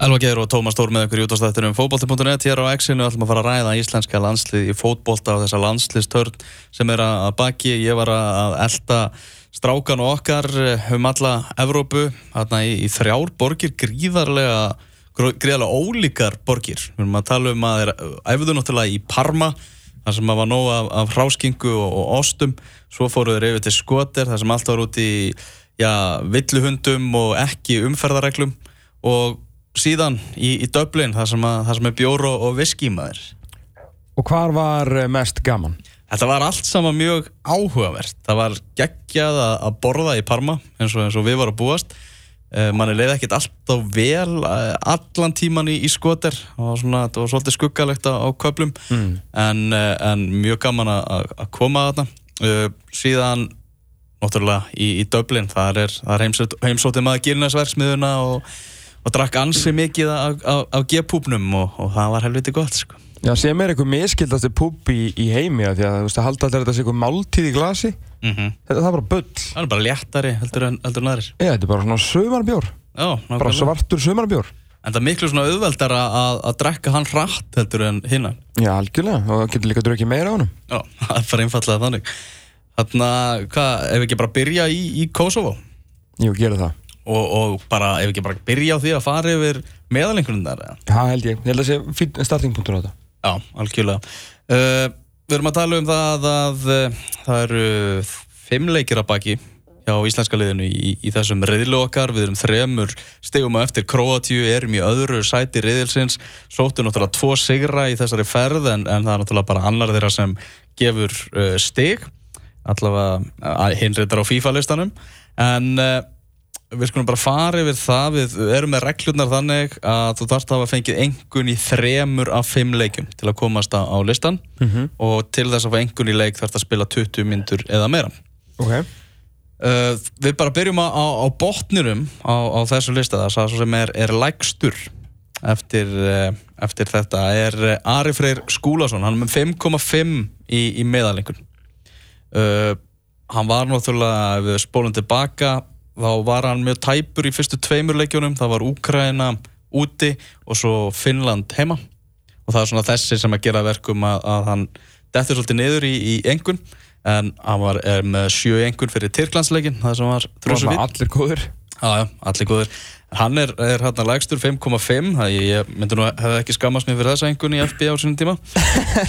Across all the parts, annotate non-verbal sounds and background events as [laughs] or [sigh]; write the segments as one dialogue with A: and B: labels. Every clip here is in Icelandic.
A: Elva Geir og Tómas Tór með ykkur í útastættunum fótbolti.net hér á X-inu ætlum að fara að ræða íslenska landslið í fótbolta og þessa landslistörn sem er að baki. Ég var að elda strákan og okkar um alla Evrópu þarna í, í þrjár borgir gríðarlega, gríðarlega ólíkar borgir. Við erum að tala um að það er æfðu náttúrulega í Parma þar sem að var nóg af, af hráskingu og, og ostum. Svo fóruður yfir til Skotir þar sem allt var út í já, villuhundum og ekki umferðareglum og síðan í, í Dublin þar sem, að, þar sem er bjór og, og viski maður.
B: Og hvar var eh, mest gaman?
A: Þetta var allt saman mjög áhugavert. Það var geggjað að, að borða í Parma eins og, eins og við varum að búast. Uh, manni leiði ekkert alltaf vel uh, allan tíman í, í skoter. Og svona, þetta var svolítið skuggalegt á, köplum mm. en, en mjög gaman að, að koma að þetta síðan náttúrulega í, í Dublin þar er, er heimsótið maður gilnarsverksmiðuna og og drakk ansi mikið af G-púpnum og, og það var helviti gott sko.
B: Já, sem er eitthvað miskildast púp í, í heimi að því að þú veist að halda alltaf þetta sé eitthvað máltíð í glasi. Mm -hmm. þetta er bara bull.
A: Það er bara léttari heldur en, aðrir.
B: Já, þetta er bara svona sömarbjór bara svartur sömarbjór
A: En það er miklu svona auðveldar að, að drekka hann hratt heldur en hinnan
B: Já, algjörlega, og það getur líka að drukja meira á hann
A: Já, [laughs] það er bara einfallega þannig. Þannig að, hvað, ef við ekki bara byrja í, í Kosovo
B: Jú, gera það
A: og, og bara, ef ekki bara byrja á því að fara yfir meðalengunum þar
B: Já, held ég, ég held að það sé startingpunktur á þetta.
A: Já, algjörlega. Uh, Við erum að tala um það að, að uh, það eru fimm leikir að baki hjá íslenska liðinu í, í þessum reyðlu okkar, við erum þremur stegum á eftir. Kroatíu, erum í öðru sæti reyðilsins, sóttu náttúrulega tvo sigra í þessari ferð en, en það er náttúrulega bara annar þeirra sem gefur uh, steg allavega uh, hinn reyndar á FIFA listanum en uh, við skulum bara fara yfir það. Við erum með reglurnar þannig að þú þarfst að hafa fengið engun í þremur af fimm leikum til að komast á listan mm -hmm. og til þess að fá engun í leik þarfst að spila 20 myndur eða meira.
B: Okay.
A: uh, við bara byrjum á, á botnirum á, á þessu lista. Það sem er, er lægstur eftir, uh, eftir þetta. Er uh, Ari Freyr Skúlason. Hann er með 5,5 í, í meðalengun uh, hann var náttúrulega við spólum tilbaka þá var hann mjög tæpur í fyrstu tveimur leikjónum, það var Úkraina úti og svo Finnland heima. Og það er svona þessi sem að gera verkum að, að hann dettur svolítið niður í, í engun. En hann var með sjö engun fyrir Tyrklandsleikin það sem var
B: þrjóðsum vitt
A: allir góður já, já, allir góður hann er, er hann að lægstur 5,5 það ég myndi nú að hefði ekki skammast mér fyrir þessa engun í FB á sínum tíma.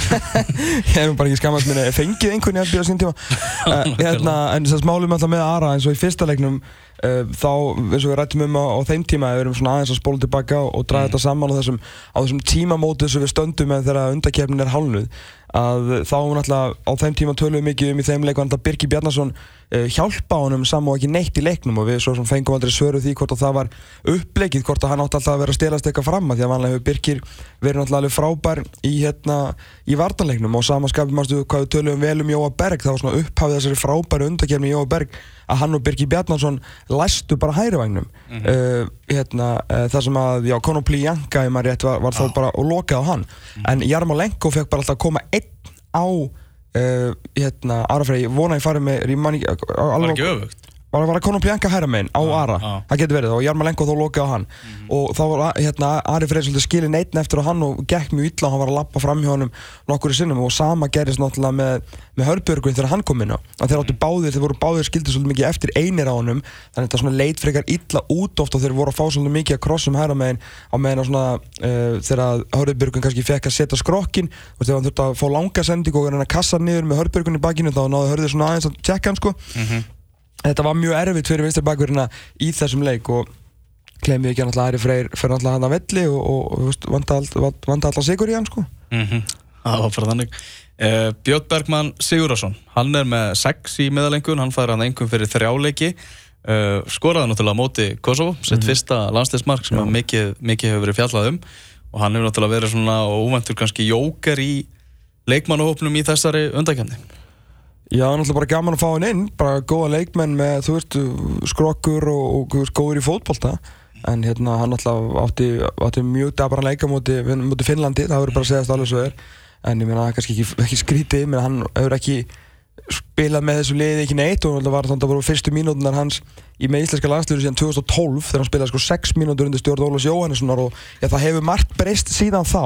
A: [laughs]
B: Ég hef bara ekki skammast mér fengið engun í FB á sínum tíma. [laughs] Uh, hérna, en þess að smálum alltaf með Ara eins og í fyrsta leiknum Uh, þá, eins og við rættum um á, á þeim tíma við erum svona aðeins að spóla tilbaka og, og draga mm. þetta saman á þessum, á þessum tímamótið sem við stöndum með þegar undakefnin er hálnuð að þá náttúrulega á þeim tíma tölum við mikið um í þeim leiku uh, hjálpa honum saman og ekki neitt í leiknum og við svo sem fengum aldrei svöru því hvort að það var uppleikið, hvort að hann átti alltaf að vera að stelast eitthvað fram að því að vanlega hefur Birgir verið náttúrulega frábær í, hérna, í vartanleiknum og samanskapið mástu hvað við tölum vel um Jóa Berg það var svona upphafið þessari frábæru undakefni Jóa Berg að hann og Birgir Bjarnason læstu bara hærivagnum mm -hmm. uh, hérna, uh, það sem að, Konopli Janka var, var þá bara og lokað á hann mm -hmm. en Jarmolenko fekk bara alltaf að koma einn á uh, hérna, Arafrey, vona ég farið með
A: Var ekki öfugt?
B: Var að Conor Bianca hæra meginn á ah, Ara. ah. það getur verið og Jarmalenko þó lokaði á hann. Mm -hmm. og þá var hérna, Ari Freyr svolítið skilin einn eftir á hann og gekk mjög illa og hann var að lappa fram hjá hann nokkur í sinnum. Og sama gerist náttúrulega með, með Hörbjörgun þegar hann kom inn á. Þeir áttu báðir, þeir voru báðir skildið svolítið mikið eftir einir á hann þannig að þetta leit frekar illa út oft og þeir voru að fá svolítið mikið að krossum hæra meginn á meginn á svona uh, þegar Hörbjörgun kannski fekk að setja skrokkin og þegar hann þurfti að fá langa sending og hann að kassa niður með Hörbjörgun í bakinu þá náðu Hörður svona aðeins að tjekka hann sko. Mm -hmm þetta var mjög erfitt fyrir vinstir bakverðina í þessum leik og glemum við ekki að Ari Freyr fyrir alltaf hann að velli og, og vanda alltaf sigur í hann sko.
A: mm -hmm. Það var bara þannig uh, Björn Bergman Sigurðarsson hann er með 6 í meðalengun hann fær hann einhvern fyrir þrjáleiki uh, skoraði náttúrulega móti Kosovo sitt mm -hmm. fyrsta landsleismark sem mikið, mikið hefur verið fjallað um og hann hefur náttúrulega verið svona og úventur kannski jóker í leikmannahópnum í þessari undakefni
B: Já, náttúrulega bara gaman að fá hann inn, bara góða leikmenn með, þú veist, skrokkur og, og veist, góður í fótbolta. En hérna hann náttúrulega átti, átti mjög dabra leika mútið múti Finnlandi, það verður bara að segja þetta alveg svo er. En ég meina það kannski ekki, ekki skrítið, menn hann hefur ekki spilað með þessu liði ekki neitt og það var þannig að voru fyrstu mínútunar hans í með íslenska landsliður síðan 2012 þegar hann spilaði sko 6 mínútur undir stjórn Ólafs Jóhannessonar og já, það hefur margt breyst síðan þá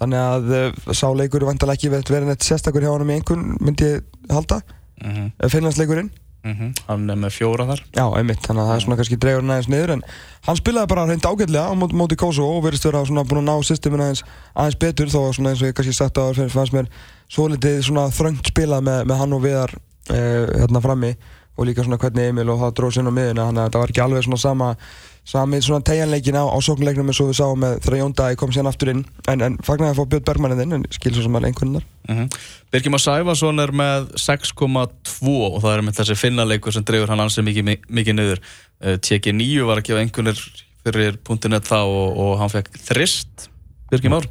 B: þannig að uh, sá leikur er vantilega ekki verið neitt sérstakur hjá hann um einhvern myndi ég halda mm -hmm. Finnlandsleikurinn
A: mm -hmm. hann er með fjóra þar
B: já, einmitt, þannig að það er svona kannski dreifur næðins niður en hann spilaði bara hreint ágætlega á móti, Kosovo og verðist vera svona búin að ná systemin aðeins, aðeins betur þó svona eins og ég kannski sagt á það fannst mér svo litið svona þröngt spilað með, með hann og viðar eh, hérna frammi og líka svona hvernig Emil og það dróð sinn á miðuna þannig að það var ekki alveg svona sama sami svona tegjanleikin á, á sóknleiknum eins og við sáum með þegar Jón Dæði kom síðan aftur inn. En, en fagnar að fá Björn Bergmann inn en skil svo sem er einhvern veginn.
A: Mm -hmm. Birgir Már Sæfarsson er með 6,2 og það er með þessi finnaleikur sem dreifur hann ansið mikið, mikið niður. Uh, eh, TG9 var ekki á einhvernir fyrir .net þá og, og hann fekk þrist Birgir Már.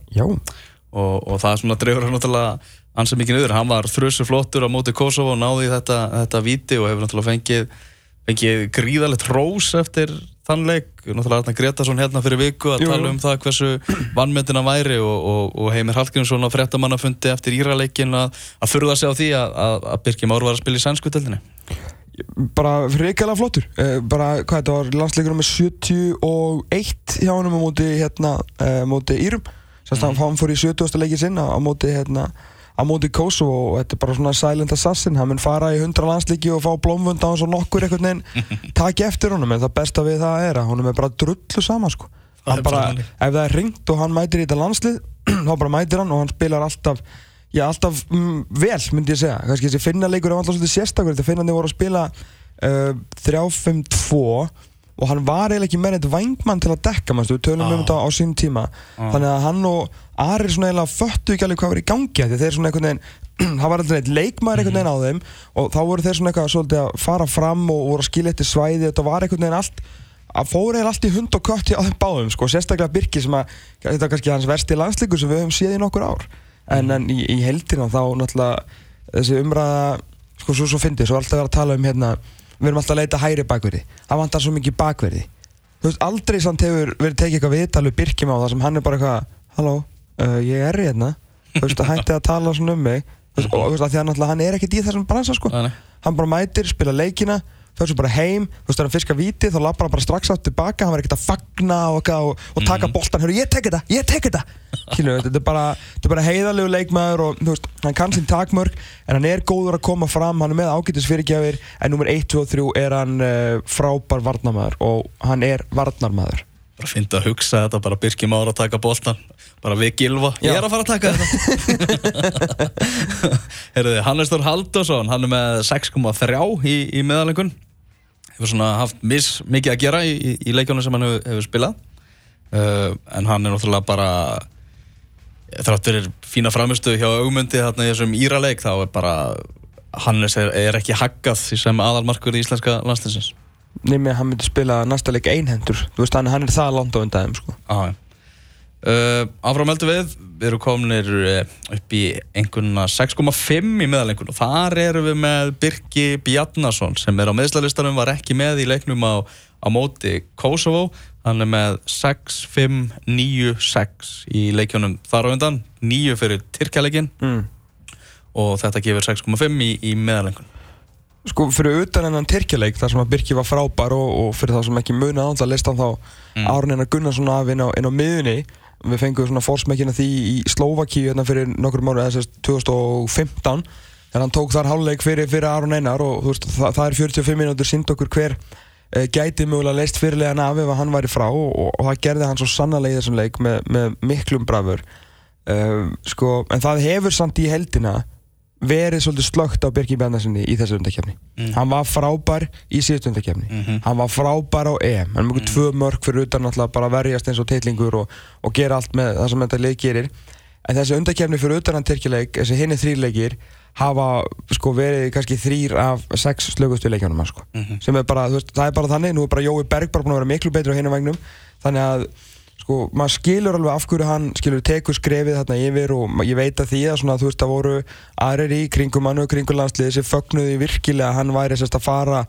A: Og, og það svona dreifur hann náttúrulega ansið mikið niður, hann var þrjusu flottur á móti Kosovo og náði þetta, þetta viti og hefur náttúrulega fengið, fengið gríðalegt rós eftir þann leik, náttúrulega Arna Gretarsson hérna fyrir viku að jú, tala um það hversu vannmyndina væri og, og, og Heimir Hallgrímsson á frettamannafundi eftir Íraleikin að, að furða sig á því að, að, að Birkjum Ár var að spila í sænskutöldinni
B: bara reykjala flottur eh, bara hvað þetta var landsleikur með 71 hjá hann á móti hérna, eh, móti Írum sérst að mm. hann fór í 70. leikin sinna á móti hérna á móti Kosovo og þetta er bara svona silent assassin. Hann mun fara í 100 landslíki og fá blómvönd á hans og nokkur einhvern veginn [laughs] takk eftir honum en það besta við það er að honum er bara drullu sama sko. Bara, ef það er ringt og hann mætir í þetta landslið [clears throat] þá bara mætir hann og hann spilar alltaf já alltaf mm, vel myndi ég segja. Kannski þessi finnarleikur er alltaf svolítið sérstakur þetta finnarni voru að spila uh, 3-5-2 og hann var eiginlega ekki meira eitt vangmann til að dekka við tölum um þetta á sín tíma. Ah. þannig að hann og Ari svona eiginlega föttu ekki alveg hvað var í gangi þeir svona einhvern veginn, [clears throat] það var alltaf eitt leikmaður einhvern veginn á þeim. Og þá voru þeir svona eitthvað svolítið að fara fram og voru að skilja eftir svæði. Þetta var einhvern veginn allt að fóra eða allt í hund og kött á þeim báðum sko, sérstaklega Birki sem að þetta er kannski hans versti landslíkur sem við höfum séð í nokkur ár. En, en í, í heldina þá náttúrulega þessi umræða sko svo, svo fyndið, svo við erum alltaf að leita hæri bakverði. Það vantar svo mikið bakverði. Þú veist, aldrei samt hefur verið tekið eitthvað viðtal við Birkjum á það sem hann er bara eitthvað halló, uh, ég er hérna. Þú veist, það hætti að tala svona um mig. Þú veist, og þú veist, að því að hann er ekkert í þessum bransa sko, hann bara mætir, spila leikina fyrir svo bara heim, þú veist það er að fiska víti þá lappar hann bara strax átt tilbaka, hann verður ekkert að fagna og, og, og taka mm. boltan, hörru ég tek þetta, ég tek þetta. [laughs] Kínu, þetta er bara, bara heiðarlegu leikmaður og veist, hann kann sín takmörg en hann er góður að koma fram, hann er með ágættis fyrirgjafir en nummer 1, 2 og 3 er hann uh, frábær varnarmæður og hann er varnarmæður
A: bara finnst að hugsa þetta, bara Birkjum ára að taka bóltan, bara við gilva ég er að fara að taka þetta. [laughs] Herruði, Hannes Þór Haldursson hann er með 6,3 í, í meðalengun hefur svona haft mis, mikið að gera í, í, í leikjónu sem hann hefur, hefur spilað. Uh, en hann er náttúrulega bara þráttur fína framistu hjá augmundi þarna í þessum íraleik þá er bara Hannes er, er ekki haggað sem aðalmarkur í íslenska landslýsins
B: Nefnir að hann myndi spila næsta leik einhendur þú veist hann, hann er það langt á undan sko.
A: uh, Áfram heldur við. Við erum kominir uh, upp í einhverjuna 6,5 í meðalengun og þar erum við með Birki Bjarnason sem er á meðslalistanum var ekki með í leiknum á, á móti Kosovo. Hann er með 6, 5, 9, 6 í leikjónum þar á undan. 9 fyrir Tyrkjaleikin mm. og þetta gefur 6,5 í, í meðalengun
B: Sko fyrir utan enn Tyrkjaleik þar sem að Birki var frábær og, og fyrir það sem ekki munið á það listan þá mm. Árun Einar Gunnarsson af inn á, inn á miðunni við fengum svona fórsmekkina því í Slovaki hérna fyrir nokkur mánu eða að 2015 en hann tók þar háluleik fyrir, fyrir Árun Einar og veist, það, það er 45 minútur sínd okkur hver e, gæti mögulega leist fyrirlega af ef hann væri frá og, og, og það gerði hann svo sannlega í þessum leik með, með miklum brafur e, sko, en það hefur samt í heldina verið svolítið slögt á Birki Bjarnarssoni í þessu undakefni mm. hann var frábær í síðust undakefni mm -hmm. hann var frábær á EM hann mjög mm. tvö mörg fyrir utan að bara verjast eins og teitlingur og, og gera allt með það sem þetta leik gerir en þessi undakefni fyrir utan hann Tyrkileik þessi hinni þrýrleikir hafa sko verið kannski þrýr af sex slögustu leikjónum sko. -hmm. sem er bara, veist, það er bara þannig nú er bara Jói Berg bara búin að vera miklu betur á hinni vagnum þannig að sko, maður skilur alveg af hverju hann skilur tekur skrefið þarna yfir og ég veit að því að svona, þú veist, það voru aðrir í kringum hann og kringum landsliði sem fögnuði virkilega að hann væri sérst að fara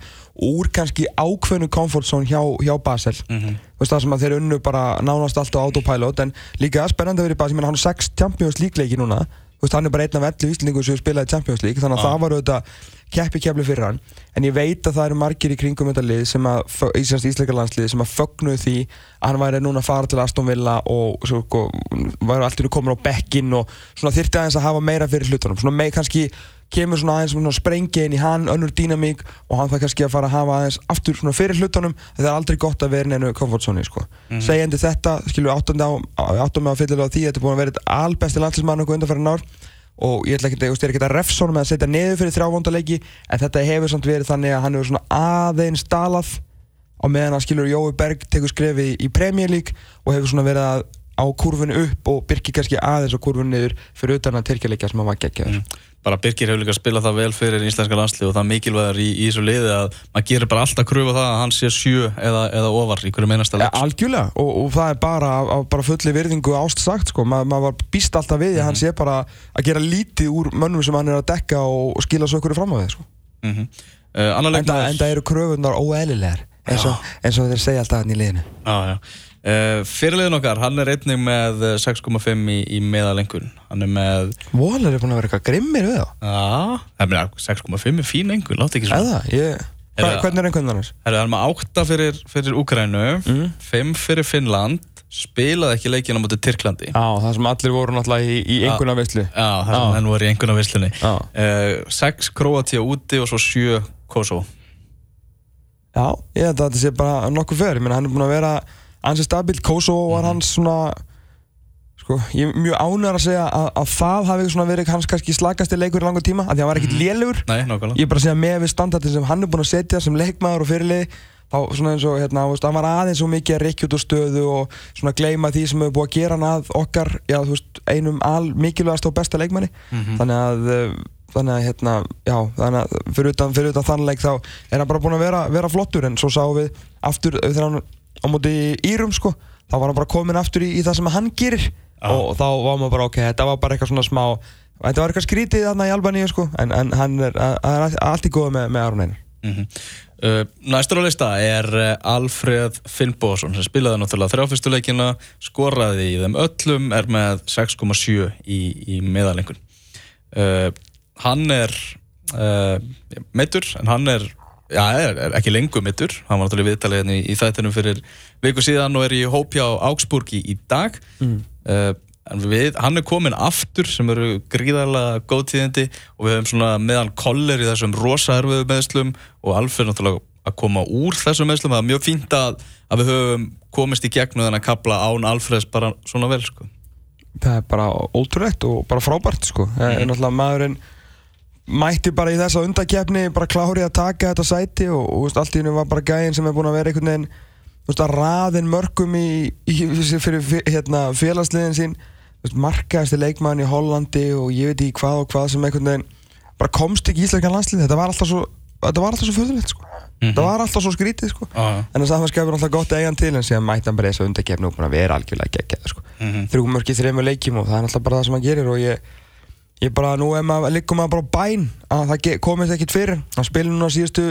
B: úr kannski ákveðnu comfort zone hjá, hjá Basel mm -hmm. þú veist, það sem að þeir unnu bara nánast allt á autopilot en líka spennandi að vera í Basel, ég menna hann har 6 Champions League leiki núna veist, hann er bara einn af 11 íslendingum sem spilaði Champions League þannig að
A: Já.
B: það var auðvitað keppi kefli fyrir hann en ég veit að það eru margir í kringum þetta lið sem að, Íslands ísleikarlandslið sem að fögnuðu því að hann væri núna að fara til Aston Villa og svo, væri alltaf komin á bekkinn og svona þyrfti aðeins að hafa meira fyrir hlutunum svona með kannski kemur svona aðeins svona sprengja inn í hann, önnur dýnamík og hann það kannski að fara að hafa aðeins aftur svona fyrir hlutunum það er aldrei gott að vera neinu komfortzóni sko.
A: Mhm.
B: segjandi þetta, skilju áttum með að fyllilega á því, þetta er búin að vera eitt albesti landslismann okkur undanfæri nár og ég ætla ekki, að refsa honum með að setja neður fyrir þrjá vondaleiki en þetta hefur samt verið þannig að hann hefur svona aðeins dalað á meðan að skilur Jói Berg tekur skrefi í Premier League og hefur svona verið að á kurvinu upp og Birkir kannski aðeins á kurvinu niður fyrir utan að tyrkjaleikja sem hann var geggjaður
A: Mm. Bara Birgir hefur líka spilað það vel fyrir íslenska landslið og það er mikilvægur í, í þessu liði að maður gerir bara alltaf kröfu á það að hann sé sjö eða, eða ofar í hverju meinasta leik
B: algjörlega og, og það er bara af bara fulli virðingu ást sagt sko. Ma, maður var býst alltaf við því að hann sé bara að gera lítið úr mönnum sem hann er að dekka og, og skila svo okkur fram á því sko.
A: mm -hmm. uh, leikmaður
B: enda eru kröfunar óeðlilegar eins og, eins og þeir segja alltaf hann í liðinu.
A: Uh, fyrirliðin okkar, hann er einnig með eh, 6,5 í, í meðalengun. Hann er með
B: Volar er búin að vera eitthvað grimmir við þá.
A: Já, það meina 6,5 er fín engun, láti ekki svona. Það-
B: hvernig er annars?
A: Herru, hann er með 8 fyrir, fyrir Úkrænu
B: Mm.
A: 5 fyrir Finnland spilaði ekki leikina mútið Tyrklandi.
B: Já, það sem allir voru náttúrulega í, í einhverna veistlu
A: Já, það sem
B: Já.
A: hann voru í einhverna uh, 6 Kroatia úti og svo 7 Kosovo
B: Já, ég held að þetta sé bara nokkuð fyrir menn hann er búin að vera ansi stabil Kosovo var hans svona sko, ég er mjög ánægður að segja að, að það hafi svona verið hans kannski slagasti leikur í langa tíma, af því að hann var ekkit lélugur
A: Nei, nákvæmlega.
B: Ég er bara að segja með við standartin sem hann er búin að setja sem leikmaður og fyrirlið þá svona eins og hérna, þú veist, hann var aðeins svo mikið að reykja út úr stöðu og svona gleyma því sem hefur búið að gera hann að okkar, já þú veist, einum al mikilvægast og besta leikmanni. Þannig að uh, þannig að hérna, já, þannig að fyrir utan, fyrir utan þann leik þá er hann bara búin að vera, vera flottur. En svo sáum við aftur uh, þegar hann á móti Írum sko, þá var hann bara komin aftur í, í það sem hann gerir.
A: Já.
B: og þá var maður bara ok, þetta var bara eitthvað svona smá þetta var eitthvað skrítið þarna í Albaníu sko. En, en hann er, er allt í góða með, með Aron Einar.
A: Mm uh, Næstur á lista er uh, Alfred Finnbóðsson sem spilaði náttúrulega þrjáfyrstu leikina skoraði í þeim öllum er með 6,7 í, í meðalengun uh, Hann er uh, meittur en hann er Já, er, er ekki lengur mittur, hann var náttúrulega viðtalið hérna í, í þættinum fyrir viku síðan og er í hópja á Augsburg í, dag.
B: Mm.
A: uh, en við, hann er komin aftur sem eru gríðarlega góð tíðindi og við höfum svona meðan koller í þessum rosa erfiðu meðslum og Alfred náttúrulega að koma úr þessum meðslum það er mjög fínt að, að við höfum komist í gegnum þennan kapla án Alfreds bara svona vel sko.
B: það er bara ótrúlegt og bara frábært sko. Það er náttúrulega maðurinn mætti bara í þessa undakefni bara klárið að taka þetta sæti og, og allt í hennu var bara gæinn sem er búin að vera einhvern veginn veist, að raðin mörgum í, í, fyrir hérna, félagsliðin sín veist, markaðasti leikmann í Hollandi og ég veit ekki hvað og hvað sem einhvern veginn bara komst ekki í íslenskan landslið þetta var alltaf svo þetta var alltaf svo föðulegt sko. Þetta var alltaf svo skrítið sko.
A: Já.
B: en það samanskapur alltaf gott að eiga hann til en síðan mætti hann bara í þessa undakefni og búin að vera algjörlega geggjað sko.
A: Mhm.
B: þrjú mörk í þreymur leikjum og það er alltaf bara það sem hann gerir og ég, ég bara, nú er maður, liggum maður bara á bæn að það komist ekkit fyrir hann spilir núna síðustu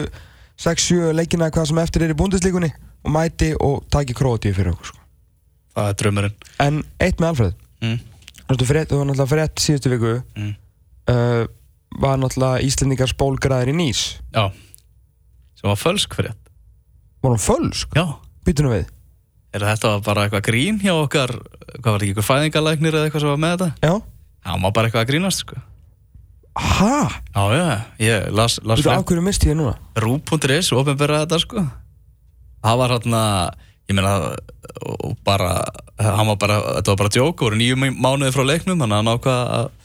B: 6-7 leikina hvað sem eftir er í búndislíkunni og mæti og taki krótíu fyrir okkur sko.
A: það er draumurinn
B: en eitt með Alfred
A: mm.
B: þú var náttúrulega frétt síðustu viku
A: Mm.
B: uh, var náttúrulega Íslendingar spólgraðir í Nýs
A: Já, sem var fölsk fyrir
B: var hann fölsk?
A: Já,
B: Býtu nú við
A: er þetta var bara eitthvað grín hjá okkar hvað var þetta eitthvað fæðingalæknir eða eitthvað sem var með þetta?
B: Já
A: Það var bara eitthvað að grínast sko
B: Hæ?
A: Já, já, ég las, las
B: Þú veit, af hverju misti ég núna?
A: Rú.is, ofinbera þetta sko Það var hérna ég meina og bara, hann var bara þetta var bara djók, voru nýju mánuði frá leiknum þannig að hann ákvað að að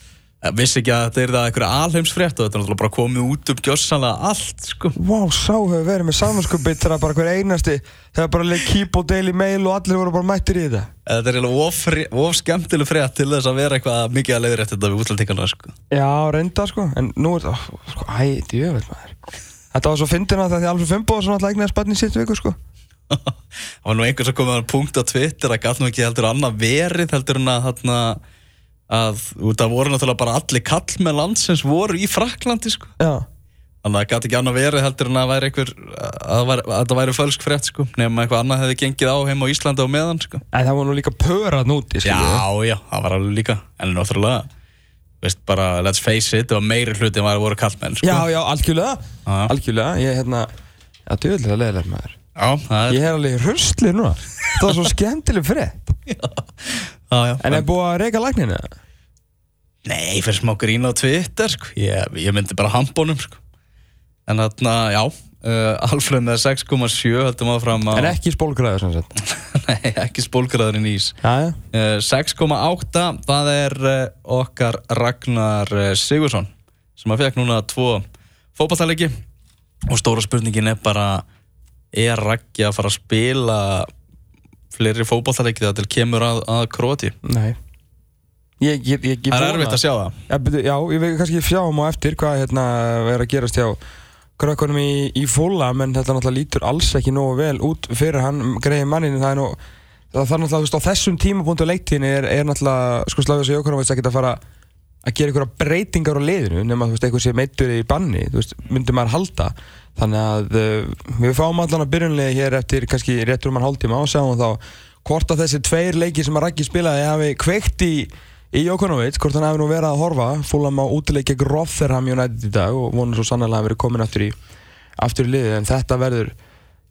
A: vissi ekki að þetta er það eitthvað alheimsfrétt og þetta er náttúrulega bara komið út um gjössanlega allt sko.
B: Vá, sá hefur verið með samanskupið þegar bara hver einasti þegar bara leik keep og daily mail og allir voru bara mættir í þetta.
A: Þetta er eiginlega of, skemmtileg frétt til þess að vera eitthvað mikið að leiðrétt þetta við útlændingarna sko.
B: Já, reynda sko, en nú er þetta sko, æ, djöfell maður. Þetta var svo fyndina þegar því Alfred Fimbo svona lægnaði spann í sitt viku sko. [laughs]
A: Það var nú einhvers að koma punkt á Twitter að gæt nú ekki heldur annað verið heldur en að þarna að það voru náttúrulega bara allir kall með landsins voru í Fraklandi sko. Þannig að það gæti ekki annað verið heldur en að, væri einhver, að, væri, að það væri fölsk frétt sko nema eitthvað annað hefði gengið á heim á Íslandi á meðan sko.
B: En það var nú líka pörað núti
A: Já, já, það var alveg líka. En náttúrulega veist bara, let's face it, það var meiri hluti en var að voru kallmenn sko.
B: Já, já, algjörlega, algjörlega, ég hérna, já, djöðlega leðilega maður.
A: já, það er
B: Ég er alveg hrustli núna, það var svo [laughs] skemmtileg frétt.
A: Já, já,
B: En er búið að reyka lagninu?
A: Nei, fyrir smá grín á Twitter sko. ég, ég myndi bara hambónum sko. En þarna, já uh, Alfred með 6,7 höldum áfram á
B: En ekki spólgræður sem sagt. [laughs]
A: Nei, ekki spólgraðurinn ís
B: Já, já.
A: Uh, 6,8 það er uh, okkar Ragnar uh, Sigursson sem að fekk núna tvo fótballtæleiki og stóra spurningin er bara er Raggi að fara að spila fleiri fótballtæleiki þegar til kemur að, að Króti
B: Nei. Ég, ég, ég,
A: Það er erfitt að sjá það.
B: Já, byrju, já, ég vil kannski sjáum á eftir hvað hérna er að gerast hjá krökkunum í, í fóla menn þetta náttúrulega lítur alls ekki nógu vel út fyrir hann greiði manninu það er nú það þarf náttúrulega, þú veist, á þessum tímapunktu leiktíðin er, er náttúrulega, sko Slavjós Jókunovits ekkert að fara að gera einhverja breytingar á liðinu nema, þú veist, eitthvað sé meittur í banni þú veist, myndi maður halda þannig að uh, við fáum allan að byrjunlega hér eftir kannski réttur um hann hálftíma og sjáum þá hvort að þessi tveir leiki sem að Raggi spilaði hafi kveikt í í Jókunovits, hvort hann hefði nú verið að horfa fúlam á útileik gegn Rotherham United í dag og vonum svo sannlega að verið komin aftur í aftur í liðið, en þetta verður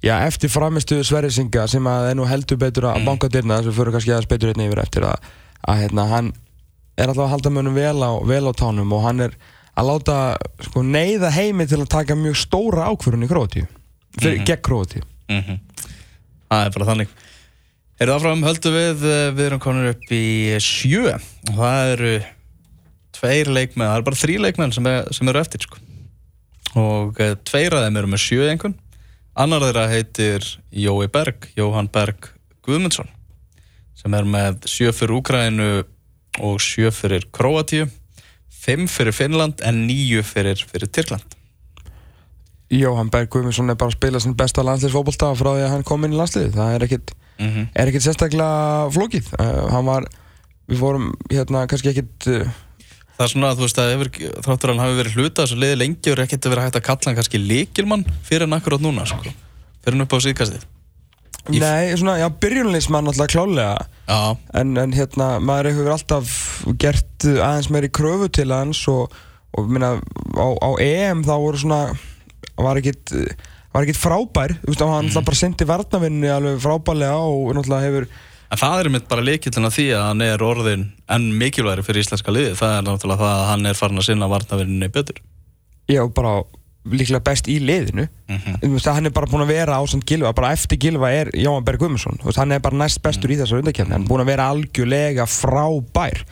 B: já, eftir framistuðu Sverrisinga sem að nú heldur betur að
A: Mm.
B: banka dyrna þess að við fyrir kannski aðeins betur hérna yfir eftir að, að hérna, hann er alltaf að halda mönnum vel á, vel á tánum og hann er að láta sko, neyða heimi til að taka mjög stóra ákverðun í Kroatíu mm
A: -hmm.
B: gegn Kroatíu
A: mm -hmm. Það er bara þannig Erum það fram, höldum við eh, við erum konur upp í sjö og það eru tveir leikmenn, það eru bara þrý leikmenn sem, er, sem eru eftir sko. og eh, tveir af þeim eru með sjö einhvern annar þeirra heitir Jói Berg Jóhann Berg Guðmundsson sem er með sjö fyrir Úkrænu og sjö fyrir Kroatíu 5 fyrir Finnland en 9 fyrir, fyrir Tyrkland
B: Jóhann Berg Guðmundsson er bara að spila sem besta landsliðsfókbalta frá því að hann kom inn í landsliði það er ekkit,
A: mm -hmm.
B: er ekkit sérstaklega flókið uh, var, við vorum hérna kannski ekkit uh,
A: það er svona að þú veist að yfir, þráttur hann hafi verið hluta þessu liði lengi og ekkit að vera hægt að kalla hann kannski leikilmann fyrir hann akkurát núna sko. fyrir hann upp á síðkastið
B: Nei, svona, já, byrjunleismann alltaf klálega en, en hérna, maður hefur alltaf gert aðeins meiri kröfu til hans og, og minna, á, á EM þá voru svona var ekkit, var ekkit frábær. Þú veist, hann mm. bara sendi varnavinni alveg frábærlega og náttúrulega hefur
A: en það er mitt bara líkillin að því að hann er orðin enn mikilværi fyrir íslenska liði það er náttúrulega það að hann er farin að sinna varnavinninni betur.
B: Já, bara líklega best í liðinu.
A: Mm -hmm.
B: Hann er bara búin að vera á samt Gilva bara eftir Gilva er Jóhann Berg Guðmundsson. Hann er bara næst bestur í þessar undakefni hann er búin að vera algjörlega frábær.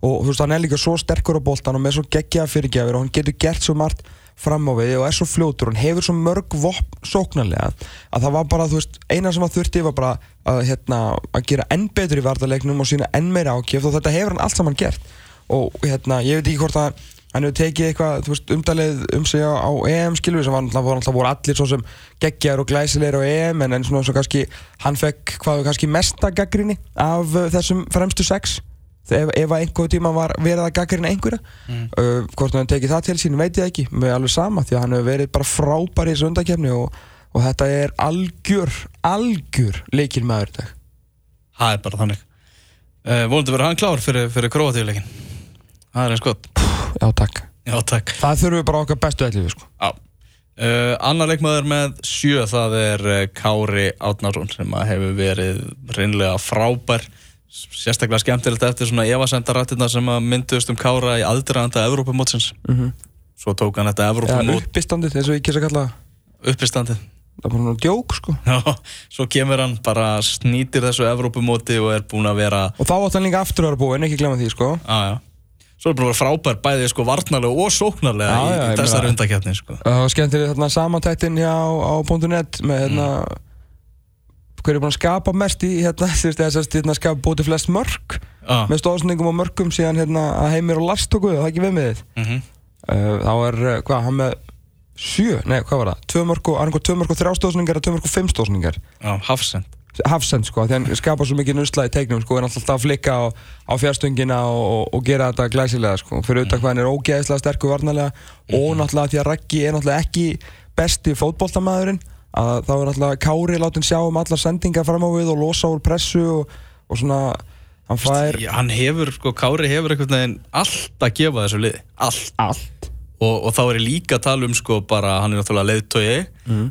B: Og þú veist, hann er líka svo sterkur á boltan og með svo geggja fyrirgjafir og hann getur gert svo margt fram á við og er svo fljótur og hann hefur svo mörg vopn sóknarlega að það var bara, þú veist, eina sem að þurfti var bara að, hérna, að gera enn betur í vartaleiknum og sína enn meira ákjöf og þetta hefur hann allt saman gert. Og hérna, ég veit ekki hvort að hann hefur tekið eitthvað, þú veist, umdalið um sig á, á EM skilur sem var náttúrulega voru, allir svo sem geggjar og glæsilegir á EM en, en svona svo kannski, hann fekk hvað kannski mesta gaggrinni af uh, þessum fremstu sex? Ef, ef einhver tíma var verið að gaggrina einhverja.
A: Mm.
B: uh, hvort hann tekið það til sín veit ég ekki, með alveg sama því að hann hefur verið bara frábær í þessu undakefni og, og þetta er algjör algjör leikil maður í dag.
A: Það er bara þannig. Uh, Vonandi verður hann klár fyrir, fyrir Króatíuleikin Það er eins gott
B: já takk,
A: Já, takk.
B: Það þurfum við bara okkar bestu ætlið sko.
A: Já. Uh, annar leikmaður með sjö það er uh, Kári Átnarsson sem að hefur verið reynlega frábær. Sérstaklega skemmtilegt eftir svona evasendarættina sem að mynduðust um Kára í aðdraðanda Evrópumótsins.
B: Mm -hmm.
A: svo tók hann þetta
B: ja,
A: Evrópumót
B: uppistandið, eins og ég kýrsa að kalla
A: uppistandið.
B: Það er bara náttúrulega djók sko.
A: Já, svo kemur hann bara snýtir þessu Evrópumóti og er búinn að vera
B: Og þá átt hann líka aftur að vera búinn, ekki glemma því sko.
A: Já. Svo er bara frábær bæði sko varnarlega og sóknarlega
B: Já, já,
A: í þessari undakefni sko.
B: Það var skemmtileg þarna samantættin hjá á .net með hérna hver er búinn að skapa mest í hérna [laughs] þú veist þess að hérna skapa bútið flest mörg
A: Já,
B: með stóðsningum og mörgum síðan hérna að Heimir og Lars tóku það ekki við með þið?
A: Mhm.
B: uh, þá er uh, hvað hann með sjö, nei hvað var það? Tvö mörg og, annarkoð tvö mörg og þrjá stóðsningar og tvö mörg og fimm stóðsningar
A: já Hafsend
B: Hafsend sko, því hann skapa svo mikið nusla í teiknum sko, er alltaf að flikka á, á fjárstöngina og, og, og gera þetta glæsilega sko, fyrir auðvitað hvað hann er ógeðislega sterkur varnarlega og náttúrulega því að Raggi er náttúrulega ekki besti fótboltamæðurinn að þá er náttúrulega Kári látin sjá um allar sendingar fram á við og losa úr pressu og, og svona hann fær
A: hann hefur, sko, Kári hefur einhvern veginn allt að gefa þessu liði. Allt.
B: Allt
A: og, og þá er ég líka að tala um sko bara, hann er náttúrulega leiðtögi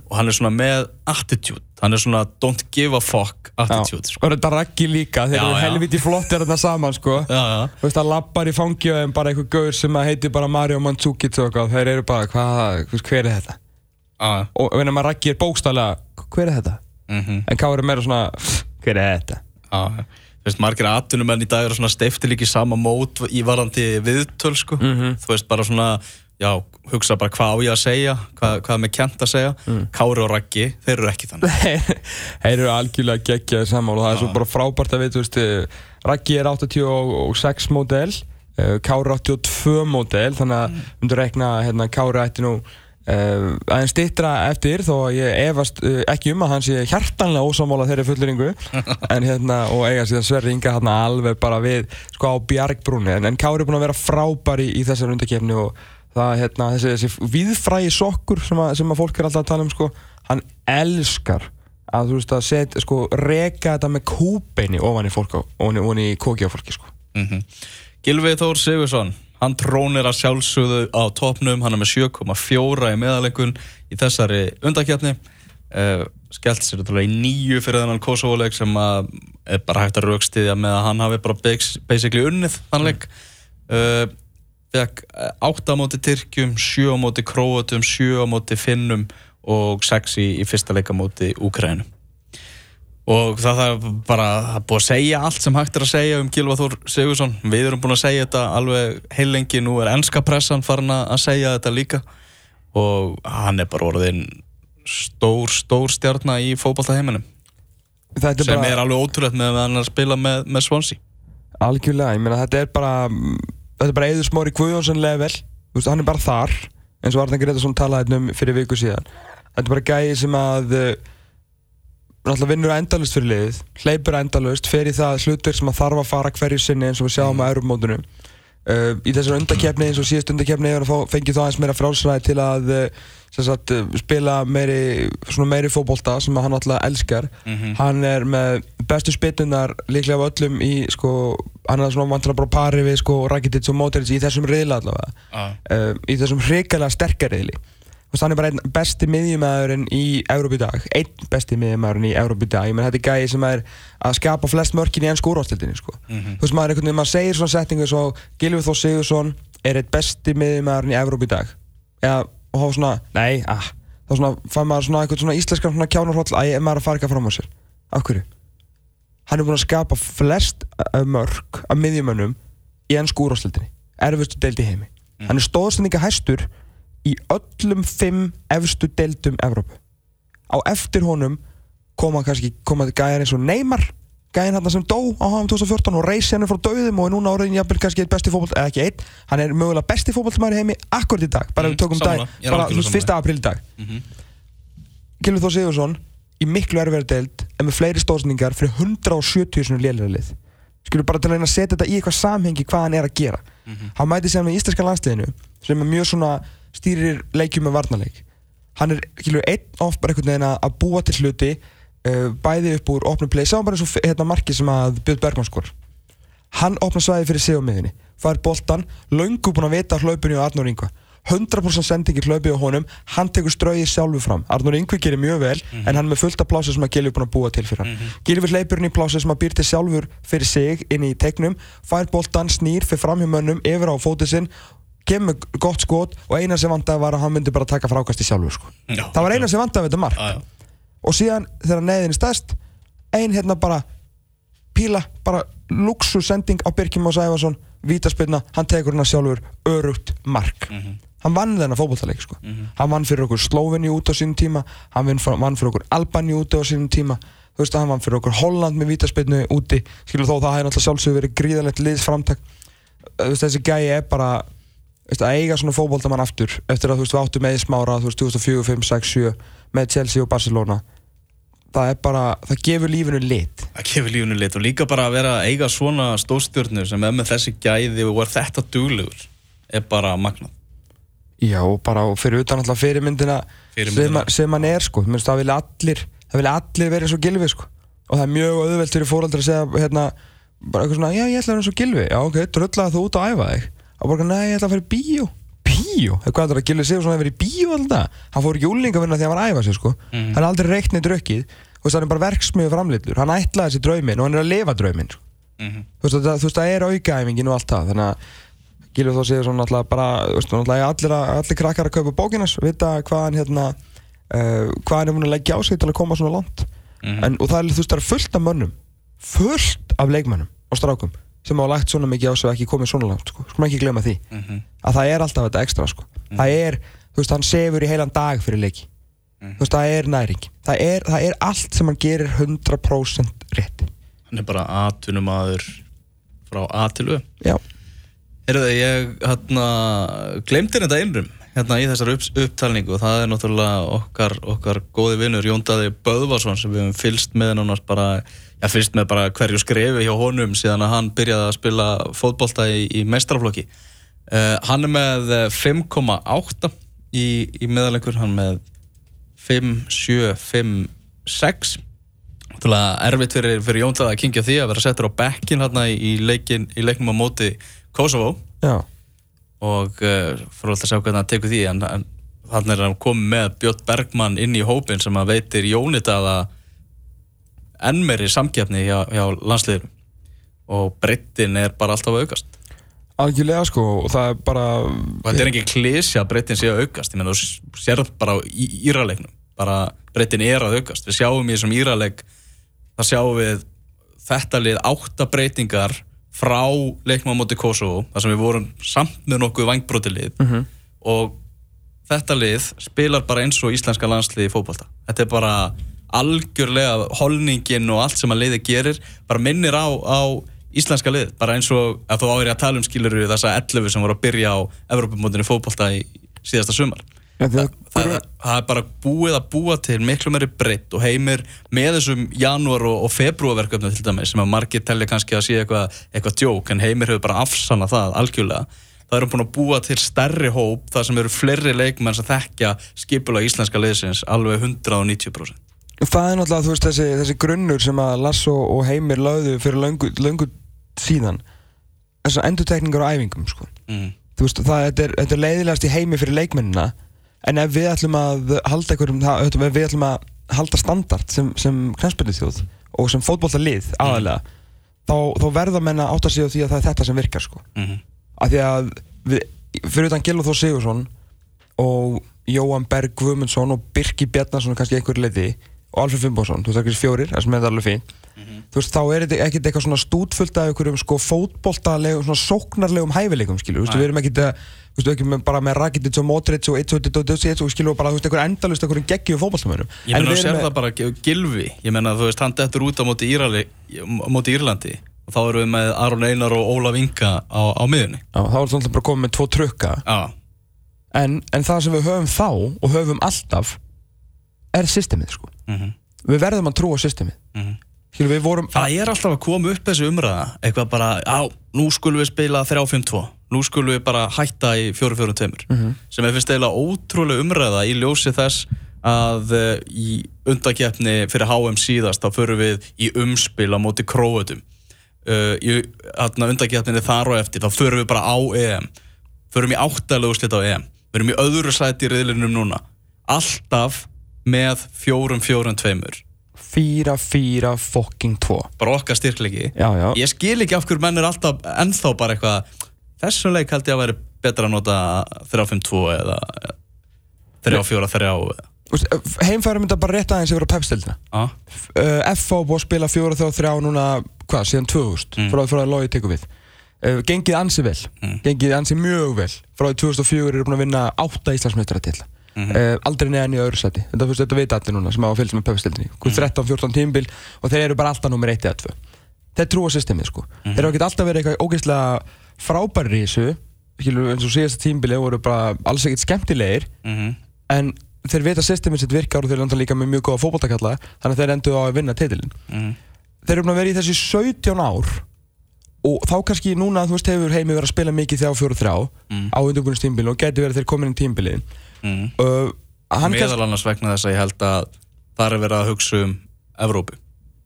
A: og hann er svona með attitude hann er svona don't give a fuck attitude
B: Já,
A: sko.
B: og þetta raggi líka, þeir
A: Já,
B: eru helviti flottir þarna saman sko
A: já,
B: Þú veist, það lappar í fangi en bara einhver gaur sem heitir bara Mario Mandzukic og þeir eru bara, hvað, hver er þetta?
A: já,
B: Og ef maður raggi er bókstæðlega, hver er þetta?
A: mhm,
B: En Kári er meira svona, hver er þetta?
A: já þú veist, margir atvinnumenn í dag eru svona steifti líka í sama mót í varandi viðtöl sko,
B: Mhm.
A: þú veist, bara svona já, hugsa bara hvað á ég að segja hvað, hvað með kent að segja. Kári og Raggi, þeir eru ekki þannig. [laughs]
B: Þeir eru algjörlega geggjaði saman og það er svo bara frábært að veit, veist, eh, Raggi er 86 módel, Kári 82 módel, þannig að mm. myndur rekna hérna, Kári ætti nú Uh, aðeins stittra eftir þó að ég efast uh, ekki um að hann sé hjartanlega ósámála þeirri fulluringu [laughs] en hérna og eiga síðan Sverri Inga hérna alveg bara við sko á bjargbrúni en, en Kári er búinn að vera frábæri í þessar undakefni og það hérna þessi, þessi viðfrægi sokkur sem að, sem að fólk er alltaf að tala um sko hann elskar að þú veist að setja sko reka þetta með kúbeini ofan í fólk ofan í, ofan í koki á fólki sko.
A: Mm Gilvi Þór Sigursson hann trónir að sjálfsögðu á topnum hann er með 7,4 í meðalengun í þessari undakefni uh, skellt sér þetta í nýju fyrir þennan Kosovo-leik sem að er bara hægt að raukstiðja með að hann hafi bara bas- basically unnið hann leik. Uh, fekk 8 á móti Tyrkjum 7 á móti Króatum 7 á móti Finnum og 6 í, í fyrsta leika móti Úkrænum og það er bara er búið að segja allt sem hægt er að segja um Gilva Þór Sigursson við erum búin að segja þetta alveg heilengi nú er ennska pressan farin að segja þetta líka. Og hann er bara orðin stór, stór stjarnar í fótballtaheiminum
B: Þetta
A: sem er alveg ótrúlegt með að hann að spila með, með Swansea.
B: Algjörlega, ég meina þetta er bara þetta er bara Eður Smári Guðjónsson level. Veist, hann er bara þar eins og Arne Gretarsson talaði hérna um fyrir viku síðan. Þetta er bara gæði sem að uh, náttúrulega vinnur endalust fyrir liðið hleypur endalust, fer í það hlutur sem að þarf að fara hverju sinni eins og við sjáum á Europamótunum uh, í þessar undakefni eins og síðast undakefni fengið þá aðeins meira frálsræði til að sem sagt, uh, spila meiri, meiri fótbolta sem hann alltaf elskar. Hann er með bestu spilnunar líklega af öllum í sko, hann er svona vantilega bara á pari við sko Rakitic og Modric í þessum riðla allavega.
A: Ah.
B: uh, í þessum hrikalega sterkar riðli hann er bara einn besti miðjumæðurinn í Európa í dag. Einn besti miðjumæðurinn í Európa í dag. Ég menn þetta er gæði sem er að skapa flest mörkin í enn skórastildinni sko. þú veist maður einhvern veginn, maður segir svona setningu svo Gilvið Þór Sigursson er einn besti miðjumæðurinn í Európa í dag. Eða, og þá svona, nei, ah. Þá svona, fann maður svona eitthvað svona íslenskan svona kjánarhóll að ég er maður að fara eitthvað fram á sér af hverju? hann er búinn að skapa flest uh, mörk af miðjumönnum í enn skúrástöldinni erfustu deild í heimi. Hann er stóðsendinga hæstur í öllum fimm efstu deildum Evrópu. Á eftir honum koma kannski koma gæjar eins og Neymar gæjan hann sem dó á HM 2014 og reysi hann frá döðum og er núna orðin jafnvel kannski eitt besti fótboll, eða ekki einn hann er mögulega besti fótbollmæður í heimi akkurat í dag bara
A: Mm,
B: við tökum dag, bara fyrsta apríl í dag.
A: Mhm.
B: Gilvið Þór Sigursson í miklu erfiðar deild en með fleiri stóðsendingar fyrir 170 svona lélæra lið. Skilur bara til að reyna að setja þetta í eitthvað samhengi hvað hann er að gera. Hann mæti sér með íslenska landsliðinu sem er mjög svona stýrir leikjum með varnarleik. Hann er skilur einn of bara einhvern veginn að búa til hluti uh, bæði upp úr opnum play. Sá bara eins og hérna marki sem að Björn Bergman skor hann opna svæði fyrir sig á miðinni fær boltan, löngu búinn að vita hlaupinu á Arnur Ingva 100% sendingi hlaupið á honum hann tekur strauði sjálfu fram. Arnur Ingvi gerir mjög vel en hann með fullt af plási sem að Gilvi búinn að búa til fyrir hann. Mm -hmm. Gilvi hleypur inn í plási sem að býr til sjálfur fyrir sig inn í tegnum fær boltan, snýr, fyrir fram hjá mönnum yfir á fótið sinn kemur gott skot og eina sem vandaði var að hann myndi bara taka frákasti sjálfur sko.
A: Já,
B: það var eina sem vandaði við þetta mark.
A: Ah, já.
B: og síðan þegar neyðin er stærst ein hérna bara píla, bara luxusending á Birkjum og Sæfarsson vítaspilna, hann tekur hérna sjálfur örugt mark. Hann vann þennan fótbollaleik sko. hann vann fyrir okkur Slóveni út á sínum tíma hann vann fyrir, okkur Albani út á sínum tíma. Þú veist að hann vann fyrir okkur Holland með vítaspilnu úti. Skilur þó það hefði náttúrulega sjálfsögur verið gríðalegt liðsframtak. Þessi gæi er bara veist, að eiga svona fótboltamann aftur eftir að þú veist við áttum með smára þú veist 2004, 5, 6, 7 með Chelsea og Barcelona. Það er bara, það gefur lífinu lit.
A: Það gefur lífunu lit og líka bara að vera að eiga svona stórstjörnur sem er með þessi gæði og er þetta duglegur er bara magnað.
B: Já, og bara fyrir utan alltaf fyrirmyndina,
A: Fyrirmyndina.
B: Sem, sem hann er sko, Mér finnst það vilja allir vilja allir vera eins og gilfi sko. Og það er mjög auðvelt fyrir fóröldra að segja hérna, bara eitthvað svona, já ég ætla að vera eins og Gilvi já ok, dröllaði þú út að æfa þig og bara, nei ég ætla að fara í bíó bíó, hvað er það að Gilvi Sigur svona að vera í bíó alltaf, hann fór ekki úlinga vinna því að hann var að æfa sig sko,
A: Mhm.
B: hann er aldrei reiknið þú veist hann er bara verksmiður framlýtlur, hann ætlaði þessi drauminn og hann er að lifa drauminn sko.
A: Mhm.
B: þú veist það, það er aukaæfingin og allt það þannig að Gilvi þó séu svona alltaf bara veist, allir, að- allir krakkar að kaupa bókinas vita hvað hann hérna uh, hvað hann er múin að leggja á sig til að koma svona langt
A: Mhm.
B: en, og það er, þú veist, það er fullt af mönnum fullt af leikmönnum og strákum sem hafa lagt svona mikið á sig og ekki komið svona langt sko. sko ekki glemma því
A: Mhm.
B: að það er alltaf þetta ekstra sko. það er, þú veist, hann sefur í heilan dag fyrir leiki
A: Mhm.
B: þú veist, það er næring það er, það er allt sem hann gerir 100% rétt
A: Hann er bara atvinnumadur frá A til Ö
B: já,
A: Heyrðu, ég hérna, glemdi þetta einrum hérna í þessar upp, upptalningu og það er náttúrulega okkar, okkar góði vinnur Jóndaði Böðvarsson sem við hefum fylst með nánast bara, já fylst með bara hverju skrefi hjá honum síðan að hann byrjaði að spila fótbolta í, í mestraflokki uh, hann er með eh, 5,8 í, í meðalengur, hann með 5, 7, 5, 6 Náttúrulega erfitt fyrir, fyrir Jóndaði að kingja því að vera settur á bekkin hérna í, leikin, í leiknum á móti Kosovo.
B: Já,
A: og uh, fyrir alltaf að sjá hvernig hann tekur því en, en þannig er hann komið með Björn Bergmann inn í hópin sem að veitir Jónitaða enn meiri samkeppni hjá, hjá landsliðum og breyttin er bara alltaf að aukast.
B: Algjörlega sko og það er bara
A: og þetta er ekki klísja að breyttin sé að aukast. Ég menn þú sér bara í íraleiknum bara breyttin er að aukast. Við sjáum í þessum íraleik það sjáum við þetta lið átta breytingar frá leiknum á móti Kosovo þar sem við vorum samt með nokkuð vangbróti lið.
B: Mhm.
A: og þetta lið spilar bara eins og íslenska landslið í fótbolta. Þetta er bara algjörlega holningin og allt sem að liði gerir bara minnir á, á íslenska lið bara eins og að þú áður að tala um skiluru þessa 11 sem voru að byrja á Evrópumótinu fótbolta í síðasta sumar.
B: Ja,
A: það,
B: það,
A: það, er bara búið að búa til miklu meiri breytt og heimir með þessum janúar og, og februarverkefni til dæmis sem að margir telli kannski að sé eitthvað eitthva djók en heimir hefur bara afsanna það algjörlega. Það eru búin að búa til stærri hóp þar sem eru fleiri leikmenn sem þekkja skipula íslenska liðsins alveg 190%
B: það er náttúrulega veist þessi, þessi grunnur sem að Lasso og Heimir lögðu fyrir löngu, löngu síðan þessar endurtekningar á æfingum sko.
A: mm.
B: veist það þetta er, þetta er leiðilegast í heimi fyrir leikmennina en ef við ætlum að halda ef við ætlum að halda standard sem, sem knæspilni þjóð og sem fótbolta lið aðalega þá, þá verða menna átt að segja því að það er þetta sem virkar sko.
A: Mm
B: af því að við, fyrir utan Gilva Þór Sigursson og Jóhann Berg Guðmundsson og Birki Bjarnarsson kannski einhver leiði og Alfred Fimboðsson, þú veist ekki fjórir það sem er alveg fín. Þú veist þá er þetta ekkert eitthvað svona stútfullt af einhverjum sko fótboltalegum svona sóknarlegum hæfileikum skilur, þú veist við erum ekkert að þú veist ekki með, bara með Rakitic og Modric og 1-2-2-2 og skilur bara þú veist einhver endalust einhverjum geggjum fótboltamönnum
A: Ég meina að sér það bara Gilvi ég meina að þú veist hann dettur út á móti, Írali, móti Írlandi. Og þá erum við með Aron Einar og Ólaf Inga á, á miðunni
B: Já, þá er þetta bara komið með tvo trukka. En, en það sem við höfum þá og höfum alltaf er systemið sko
A: mm
B: við verðum að trúa systemið.
A: Mhm.
B: skilur við vorum
A: Það er alltaf að koma upp þessu umræða eitthvað bara, á, nú skulum við spila 3-5-2, nú skulum við bara hætta í 4-4-2
B: Mhm.
A: sem er fyrst eiginlega ótrúlega umræða í ljósi þess að uh, í undakefni fyrir HM síðast þá förum við í umspil á móti króötum. Uh, í undakefninni þar og eftir þá förum við bara á EM. Förum í áttalegu slitt á EM. Erum í öðru sæti í riðlinum núna. Alltaf með 4-4-2
B: 4-4 fucking 2
A: bara okkar styrklegi
B: Já, já.
A: Ég skil ekki af hverju menn er alltaf ennþá bara eitthvað þessum leik held ég að væri betra að nota 3-5-2 eða 3-4-3
B: Þú veist, Heimfærum þetta bara rétt aðeins yfir á pepstildina
A: Já,
B: uh, FH búið að spila 4-3 núna, hvað, síðan 2000
A: Mm.
B: frá, frá að logi tekur við. Uh, Gengið ansi vel,
A: Mm.
B: gengið ansi mjög vel. Frá því 2004 eru búin að vinna 8 Íslandsmeistara til
A: Mhm.
B: uh, aldrei neðan í öðru seti þetta, þetta veit allir núna sem hafa fylgst með pepstildinni mm. 13-14 tímbil og þeir eru bara alltaf nummer 1 eða 2 þeir trúa systemið sko.
A: Mhm.
B: þeir hafa ekki alltaf verið eitthvað ógeðslega frábæri í þessu. Eins og síðasta tímbili voru bara alls ekkert skemmtilegir.
A: Mhm,
B: en þeir vita að systemið sitt virkar og þeir landa líka með mjög góða fótballtakalla þannig að þeir endur á að vinna titilin
A: mhm.
B: Þeir eru vera í þessi 17 ár og þá kannski núna þú veist hefur heimi verið að spila mikið þjá fjóru þrjá
A: Mm.
B: á undirbúinins tímbili og getur verið þeir komin í tímbili
A: mhm.
B: uh,
A: Meðal annars vegna þess að ég held að það er verið að hugsa um Evrópu.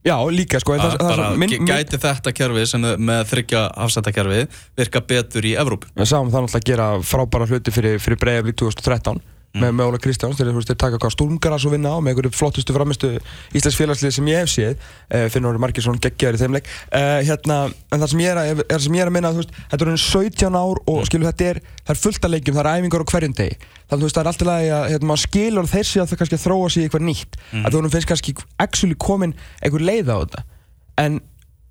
B: Já, líka sko
A: það, það bara, minn, Gæti þetta kerfi sem með þryggja afsættakerfi virka betur í Evróp
B: Við sáum það náttúrulega að gera frábæra hluti fyrir, fyrir Breiðablík 2013 mm. með, Óla Kristjáns þegar þeir taka hvað stúlmgaras og vinna á með einhverju flottustu framistu Íslands félagslið sem ég hef séð uh, fyrir náttúrulega margir svona geggjaður í þeimleik uh, hérna, en það sem ég er að, er sem ég er að minna veist, þetta er 17 ár og mm. skilu þetta er það er fullt að leikjum, það er æfingar á hverjum deg þannig að það er alltaf að hérna, maður skilur þessi að það kannski að þróa sig í eitthvað nýtt mm. að þú finnst kannski actually komin einhver leið á þetta en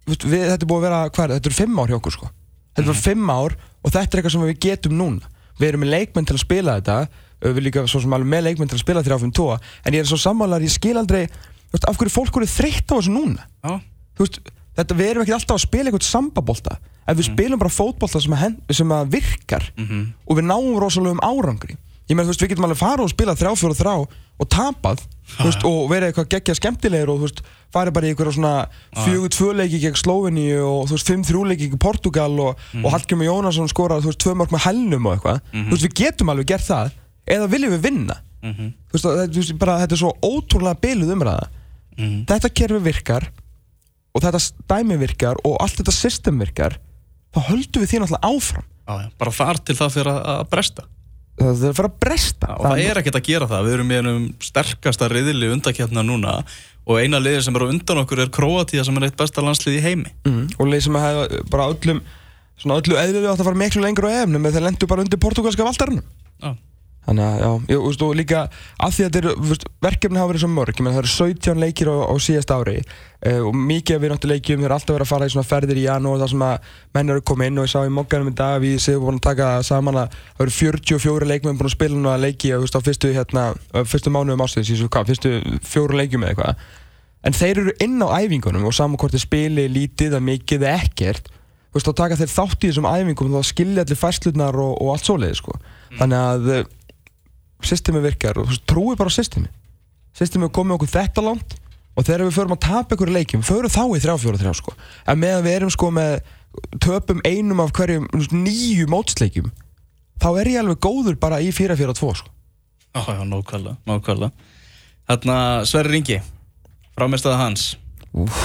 B: við, þetta er búið að vera, hvað, þetta er fimm ár hjá okkur sko. þetta er mm. fimm ár og þetta er eitthvað sem við getum núna við erum með leikmenn til að spila þetta við líka svo sem alveg með leikmenn til að spila 3-5-2 en ég er svo sammálar, ég skil aldrei veist, af hverju fólk eru þreytt á þessu núna
A: ah.
B: veist, þetta, við erum ekki alltaf að spila eitthvað sambabólta en við mm. spilum bara fótbólta sem, sem að virkar
A: mm -hmm.
B: og við náum rosalega um árangri ég meðan við getum alveg fara og spila þrjá fjóru þrá og tapað ah. veist, og verið eitthvað geggja skemmtilegir og farið bara í eitthvað svona fjögur tvöleiki gegn Sloveni og fimm þrjúleiki gegn Portugal og, mm. og Hallgjörn Jónasson skorað tvö mörg með hælnum og eitthvað -hmm. við getum alveg gert það eða viljum við vinna
A: mm -hmm.
B: veist, það, bara, þetta er svo ótrúlega byluð umræða
A: mm -hmm.
B: þetta kerfi virkar og þetta stæmi virkar og allt þetta system virkar þá höldum við því náttúrulega áfram
A: ah, ja. bara þar til það fyrir að bresta
B: það fyrir að bresta
A: ja, og það, það er ekkert að gera það, við erum með um sterkasta riðili undakjarnar núna og eina liðir sem er á undan okkur er Kroatia sem er eitt besta landslið í heimi
B: mm, og lið sem hefur bara öllum svona öllu eðlilegu átt að fara miklu lengur á EM með þeir lendu bara undir portugalska valdarinn
A: ah.
B: Þannig að, já, ég, veist, og líka af því að þetta eru, verkefni hafa verið svo mörg, ég menn það eru 17 leikir á, á síðast ári uh, og mikið af við náttúrulega leikjum, við erum alltaf verið að fara í svona ferðir í janúar þar sem að menn eru komið inn og ég sá í mokkanum í dag að við séum búin að taka saman að það eru 44 leikmenn búin að spila nú að leiki veist, á fyrstu, hérna, fyrstu mánuðum hvað, fyrstu fjóru leikjum eða eitthvað. En þeir eru inn á æfingunum og saman hvort þeir spili lítið eða mikið eða ekkert, þú veist, þá taka þeir þátt í þessum æfingum og þá skilja allir færslunar og, og allt svoleiði, sko. Mm. Þannig að systemi virkar og trúi bara á systemi. Systemi er komið okkur þetta langt og þegar við förum að tapa ykkur leikjum förum þá í 3-4-3 sko. En meðan við erum sko með töpum einum af hverjum nýju mótsleikjum þá er ég alveg góður bara í 4-4-2 sko.
A: Já, já, nákvæmlega, nákvæmlega. Þarna Sverri Ringi frámestaða hans.
B: Úf.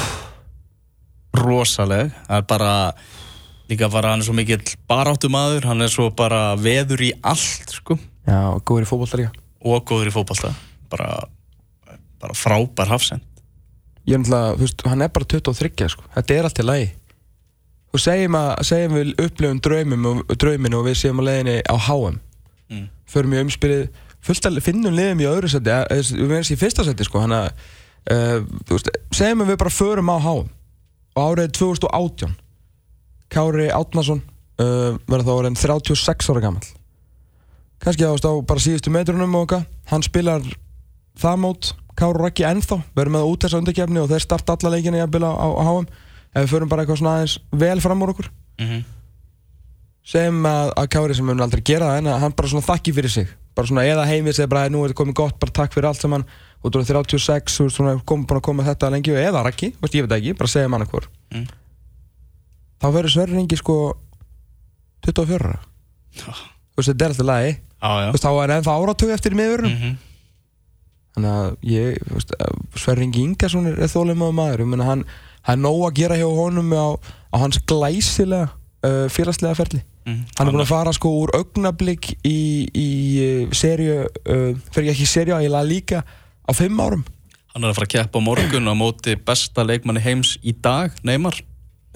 A: rosaleg. Það er bara líka bara hann er svo mikill baráttu maður hann er svo bara veður í allt sko
B: Já, og góður í fókbalta líka.
A: Og góður í fókbalta. Bara, bara frábær hafsend.
B: Ég er náttúrulega, þú veist, hann er bara 23, sko. Þetta er allt í lagi. Þú segjum, að, segjum við upplifum drauminu og, drauminu og við segjum að leiðinni á HM.
A: Mm.
B: Förum í umspilið, finnum liðum í öðru seti, við verðum í fyrsta seti, sko. Þannig að, uh, þú veist, segjum við bara förum á HM. Og árið 2018, Kári Átnason uh, verður þá orðin 36 ára gammal kannski ást á bara síðustu metrunum og okkar. Hann spilar það mót. Káru Rækki ennþá, verður með út þessa undirkjafni og þeir starta alla leikinni að bila á, á HM ef við förum bara eitthvað svona aðeins vel fram úr okkur.
A: Mm -hmm.
B: segjum að, að Kári sem mun aldrei gera það en að hann bara svona þakki fyrir sig. Bara svona eða heimið segir bara nú er þetta komið gott, bara takk fyrir allt saman. Og þú er 36, þú er svona kom, búin að koma þetta lengi eða Rækki, ég veit ekki, bara segja mann eitthvað
A: mm.
B: þá verður Sverri Ingi sko 24 þú veist þetta er alltaf lagi.
A: Ah,
B: veist, þá er ennþá áratögu eftir miðurinn
A: mm -hmm.
B: þannig að ég Sverringi Ingarsson er þólum á maður. Ég menna hann hann er nóg að gera hjá honum á, á hans glæsilega uh, félagslega ferli.
A: -hmm.
B: hann er búin að fara sko úr augnablík í, í uh, serju uh, fyrir ekki serju að ég laði líka á fimm árum.
A: Hann er að fara að keppa morgun á móti besta leikmanni heims í dag, Neymar.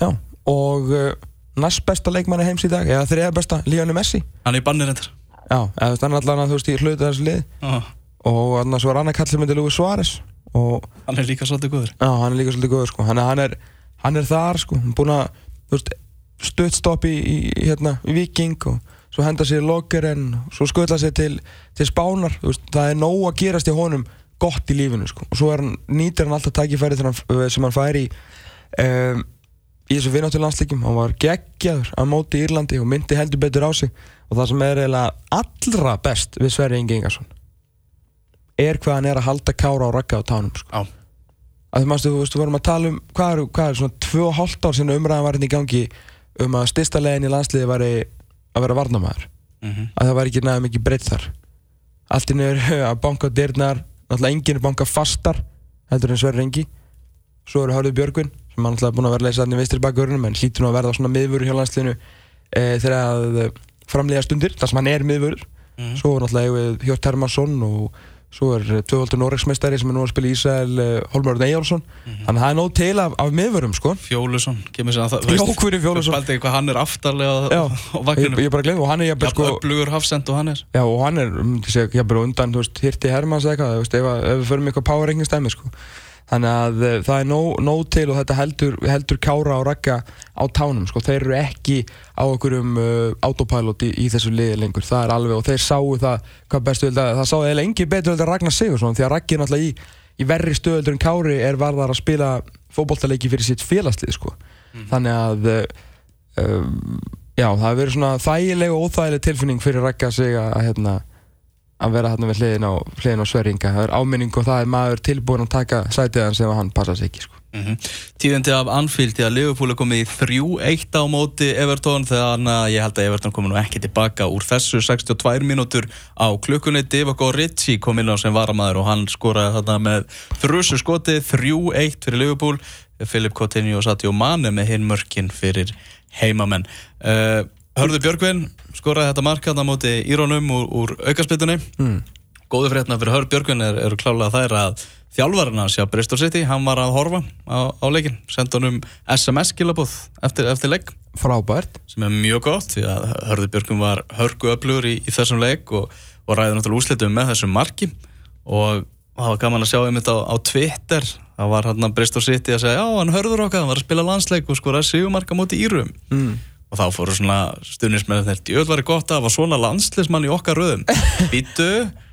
B: Já og uh, næst besta leikmanni heims í dag eða þriða besta, Lionel Messi
A: hann er í bannir hendur
B: já, eða hann er allavega þú veist í hlutu þessu lið
A: ah.
B: og annars var annar kall sem heitir Luis Suárez og
A: hann er líka svolítið góður
B: já, hann er líka svolítið góður sko. hann, hann, er, hann er þar sko, hann er búin að stuttstopp í, í, hérna, í Viking og svo henda sér Lokeren og svo skölda sér til, til Spánar veist, það er nóg að gerast í honum gott í lífinu sko. og svo hann, nýtir hann alltaf tækifæri sem hann fær í um, í þessu vinnáttu landsleikum hann var geggjaður á móti í Írlandi og myndi heldur betur á sig. Og það sem er eiginlega allra best við Sverri Inge Ingarsson er hvað hann er að halda kára á rakka á tánum sko. að þú mástu, þú veist, við vorum að tala um hvað er, hvað er svona 2,5 ár sinna umræðan var hérna í gangi um að styrsta legin í landsliði var að vera varnamæður
A: mm -hmm.
B: að það var ekki næða mikið breytt þar. Allt inn er [laughs] að banka dyrnar náttúrulega enginn er banka fastar heldur en Sverri Ingi. Svo eru Hörður Björgvin sem hann alltaf búin að vera að leysa þannig vinstri bakverðunum en hlýtur nú að verða svona miðvörur hjá landsliðinu e, þegar að framlega stundir þar sem hann er miðvörur mm. svo er náttúrulega Hjort Hermansson og svo er tvöfaldur Noregsmeistari sem er nú að spila í Ísæl Holmörður Eyjálsson mm -hmm. þannig að það er nóg til af, af miðvörum sko.
A: Fjólusson, kemur sér að
B: það hverju Fjólusson?
A: Spældi eitthvað, hann er aftarlega á vagninu
B: Ég er bara að glemja og hann er jafnveg sko
A: Öflugur hafsend og hann er.
B: Já og hann er, ég er undan, þú veist, Hirti Hermanns eitthvað, ef við förum eitthvað power ranking stæmi sko Þannig að uh, það er nóg, nóg til og þetta heldur, heldur kára og ragga á tánum. Sko. Þeir eru ekki á okkurum uh, autopilot í, í þessu liði lengur. Það er alveg og þeir sáu það hvað bestu vilja. Það sáu eða engi betur vilja Ragnar Sigursson því að Raggi er náttúrulega í, í verri stöðuldur en Kári er varðar að spila fókbóltaleiki fyrir sitt félagslið. Sko. Mm. Þannig að uh, já, það hefur verið svona þægileg og óþægileg tilfinning fyrir Ragga sig að hérna, að vera hérna við hliðin á, hliðin á Sverringa það er áminning og það er maður tilbúin að taka sætið hans ef hann passa sig ekki sko. mm
A: -hmm. Tíðandi af Anfield að Liverpool er komið í 3-1 á móti Everton þegar ég held að Everton komi nú ekki tilbaka úr þessu. 62 mínútur á klukkunni. Divock Ritchie kom inn á sem varamæður og hann skoraði þarna með þrjusu skoti 3-1 fyrir Liverpool. Filip Coutinho og Sadio Mane með hinn mörkin fyrir heimamenn. Uh, Hörður Björgvin skoraði þetta mark hérna móti Írónum úr, úr aukarspiltunni mm. góðu fréttina fyrir Hörður Björgvin er, er klálega þær að þjálfvarinn hans hjá Bristol City, hann var að horfa á, á leikin, senda hann um SMS-skilabóð eftir, eftir leik.
B: Frábært,
A: sem er mjög gott því að Hörður Björgvin var hörgu öflugur í, í þessum leik og, og ræði náttúrulega úslitum með þessum marki. Og það var gaman að sjá þetta á, á Twitter það var hann að Bristol City að segja já, hann hörður okkar, hann var að spila landsleik og skoraði sigumarka móti Írum. Mm og þá fóru svona stundismenn þetta jöð var gott að það var svona landslismann í okkar röðum. [laughs] Býtu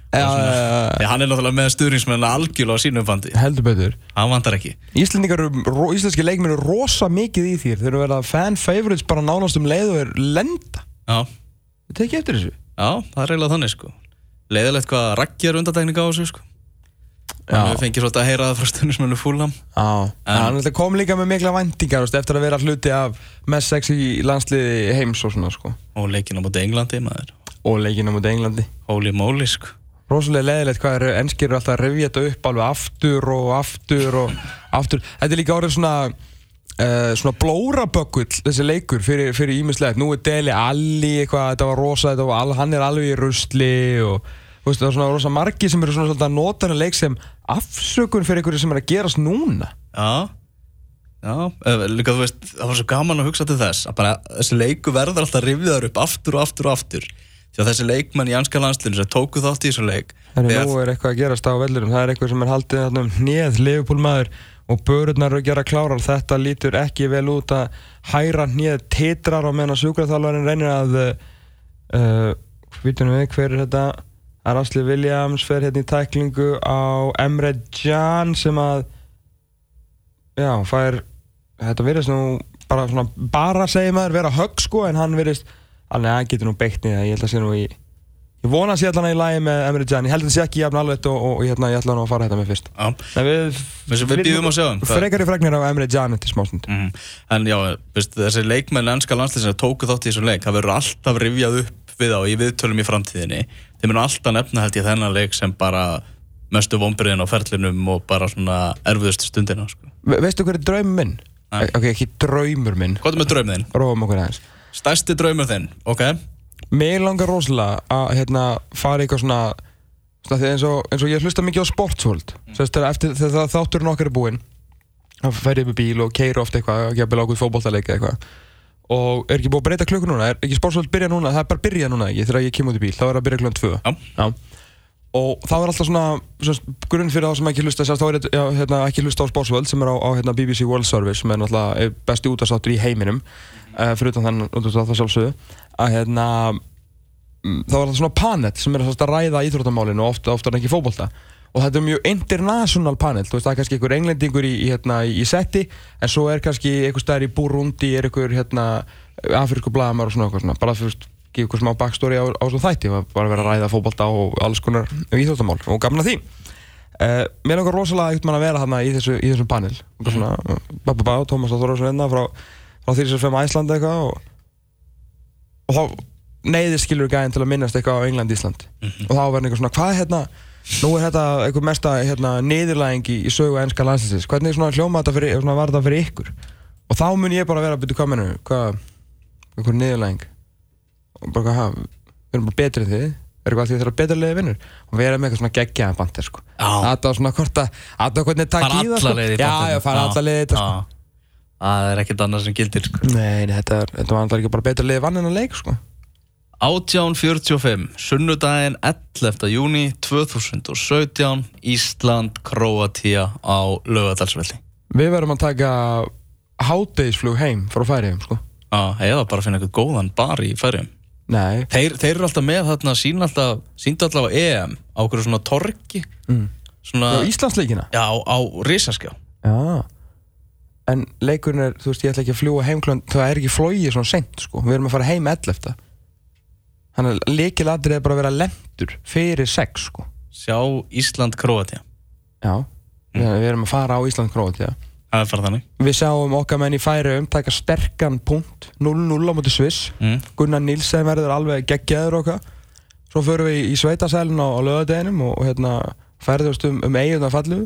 A: hann er náttúrulega með stuðningsmenn algjörlega á sínum fandi
B: heldur betur.
A: Hann vantar ekki.
B: Íslenski leikminn eru rosa mikið í þér þeir eru verið að fan favorites bara nánast um leið og er lenda.
A: Já.
B: Það tekið eftir þessu?
A: Já það er eiginlega þannig sko. Leiðilegt hvað raggjar undatekninga á þessu sko Við fengið svolítið að heyra það frá stundismennu fúlnam
B: Hann kom líka með mikla vendingar eftir að vera hluti af mest sexy landsliði heims og svona sko.
A: Og leikinn á mútið Englandi maður.
B: Og leikinn á mútið Englandi.
A: Holy moly sko.
B: Rósalega leðilegt hvað er ennskir alltaf að revja þetta upp alveg aftur og aftur og aftur. Þetta er líka orðið svona uh, svona blórabökkull þessi leikur fyrir, fyrir ímislegt Nú er Deli Alli eitthvað, þetta var rosa, þetta var, hann er alveg í rusli og veist, það er svona rosa margi sem eru svona svolítið að nota hennar leik sem afsökun fyrir einhverju sem er að gerast núna.
A: Já, já, líka þú veist það var svo gaman að hugsa til þess að bara þessi leiku verður alltaf rifjaður upp aftur og aftur og aftur. Því að þessi leikmann í anska landslunum sem tóku þátt í þessu leik
B: Það er nú er eitthvað að gerast á veldurum það er eitthvað sem er haldið um neð leifupólmaður og börurnar eru að gera klárar. Þetta lítur ekki vel út að hæra neð titrar á meðan sjúkraþálarinn reynir að uh, við hver er þetta Rasli Williams fer hérna í tæklingu á Emre Can sem að já, fær þetta virðist nú bara svona bara segir maður vera högg sko en hann virðist alveg að hann getur nú beitt niður ég held að sé nú í ég vona að sé allan að ég lægi með Emre Can ég held að það sé ekki jafn alveg og, og, og hérna, ég ætla nú að fara þetta með fyrst.
A: Já, við, við býðum á sjáum
B: Frekar í fregnir á Emre Can til smástund
A: mm. En já, veist, þessi leikmenn ennska landslýsina tóku þátt í þessum leik það verður alltaf rivjað upp við á í viðtölum í framtíðinni þeir munu alltaf nefna held ég þennan leik sem bara mestu vonbyrðin á ferlinum og bara svona erfiðustu stundina sko.
B: Ve Veistu hverju draumur minn? Nei. Ok, ekki draumur minn
A: Hvað er með draumur þinn?
B: Róum okkur aðeins
A: Stærsti draumur þinn, ok
B: Mér langar rosalega að hérna, fara eitthvað svona, svona eins, og, eins og ég hlusta mikið á sportsvöld mm. eftir þegar þátturinn okkar er búinn þá fer ég með bíl og keir ofta eitthvað og gefur ákveð fókbóltaleika eitthvað og er ekki búið að breyta klukku núna, er ekki spórsvöld byrja núna, það er bara byrja núna ekki? Þegar ég kem út í bíl, þá er það að byrja klukkan 2
A: Já.
B: og þá er alltaf svona, svona grunn fyrir þá sem ekki hlusta þá er já, hérna, ekki hlusta á spórsvöld sem er á, á hérna, BBC World Service sem er náttúrulega besti útastáttur í heiminum uh, fyrir utan þann út af það sjálfsögðu. Að hérna mm, þá er alltaf svona panel sem er að ræða íþróttamálinu og ofta, ofta er ekki fókbólta og þetta er mjög international panel þú veist það er kannski einhver englendingur í, í, hérna, í setti en svo er kannski einhver staðar í Burundi er einhver hérna, afrisku bladamar og svona svona. Bara fyrir að gefa einhver smá backstory á, á svona þætti bara vera að ræða fókbalta og alls konar íþjóttamál og gamla því uh, mér langar rosalega eitthvað að vera þarna í þessu, í þessu panel. Og svona babba bá, Tómas Þorvarsson hérna frá, frá því sem fyrir Æsland eitthvað og, og þá neyðir skilur gæðin til að minnast eitthvað á England-Ísland mm -hmm. og þá verður einhver svona hvað hérna nú er þetta einhver mesta hérna, niðurlæðing í, sögu ennska landslýsins hvernig svona hljóma þetta fyrir, svona, var þetta fyrir ykkur? Og þá mun ég bara vera að byrja kominu hvað, einhver niðurlæðing og bara hvað, við erum bara betri en þið. Er eitthvað að því þeirra betra leiði vinnur? Og við erum með eitthvað svona geggjaðan bandir sko. Þetta var svona hvort að þetta var hvernig takk
A: Fara
B: í það
A: í
B: já, já, fara alla leið í þetta sko.
A: Það er ekkert annað sem gildir sko.
B: nei, er, þetta var alltaf ekki bara betra leiði vann en að leik sko.
A: 1845, sunnudaginn 11. júni 2017 Ísland, Króatia á lögadalsvelli
B: við verðum að taka hátegisflug heim frá færiðum sko.
A: Já, eða bara finna eitthvað góðan bar í færiðum
B: nei,
A: þeir, þeir eru alltaf með þarna sín alltaf, síndu alltaf á EM á okkur svona torki
B: mm.
A: svona,
B: já, Íslandsleikina?
A: Já, á risaskjá.
B: Já. En leikurinn er, þú veist, ég ætla ekki að fljúa heimklönd Það er ekki flóið svona seint, sko. Við erum að fara heim 11 Þannig að leikilatrið er bara að vera lendur Fyrir 6, sko.
A: Sjá Ísland, Króatia
B: Já. Við, við erum að fara á Ísland krót, já
A: það er bara þannig.
B: Við sjáum okkar menn í færi umtaka sterkan punkt 0-0 á móti Sviss.
A: Mm.
B: Gunnar Nilsen verður alveg geggjaður okkar. Svo förum við í sveitasælun á, á lögadeginum og, og hérna færðumst um, um eiguna fallu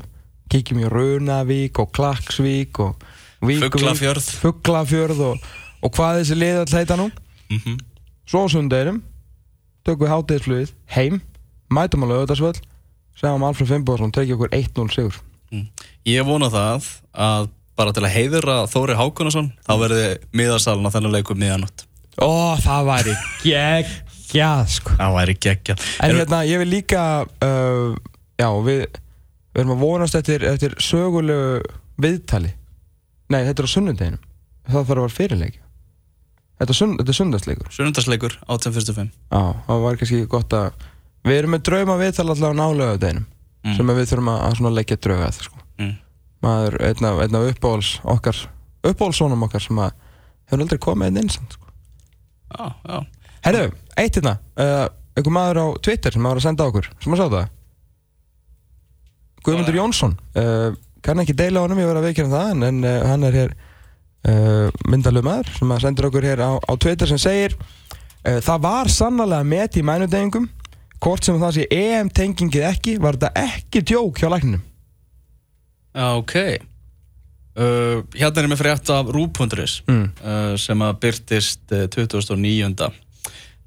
B: Kíkjum í Runavík og Klaksvík og Vík
A: Fuglafjörð.
B: Fuglafjörð og, og hvað þessi lið all heita nú?
A: Mm
B: svo á sundeginum tökum við hátegisflugið heim mætum á lögutarsvöld segjum Alfred Fimboðsson tekið okkur 1-0 sigur.
A: Ég vona það að bara til að heiðra Þóri Hákonarsson þá verði miðarsalun á þennan leikum miðanótt
B: ó það væri geggjað sko.
A: Það væri geggja
B: en hérna ég vil líka uh, já við við erum að vonast eftir, eftir sögulegu viðtali. Nei þetta er á sunnudeginum. Það þarf að vera fyrirleikja þetta er, sundagsleikur
A: Sunnundarsleikur 1845
B: Já, það var kannski gott að Við erum með drauma viðtal allavega á nálögadeginum
A: Mm.
B: sem við þurfum að, að leggja drauga að sko.
A: mm.
B: maður, einn af, einn af uppbóls okkar uppbólsónum okkar sem að hefur aldrei komið einn eins sko.
A: Já, já
B: Herru, eitt hérna uh, einhver maður á Twitter sem var að senda okkur sem að sá það Guðmundur Jónsson uh, kann ekki deila honum, ég verið að veikina það en, en uh, hann er hér uh, myndalög maður sem að sendur okkur hér á, á Twitter sem segir uh, það var sannlega met í mænudegingum hvort sem það sé EM-tengingið ekki var þetta ekki djók hjá lækninum
A: ok uh, Hérna er ég með frétt af Rúb.is
B: mm.
A: sem að byrtist uh, 2009.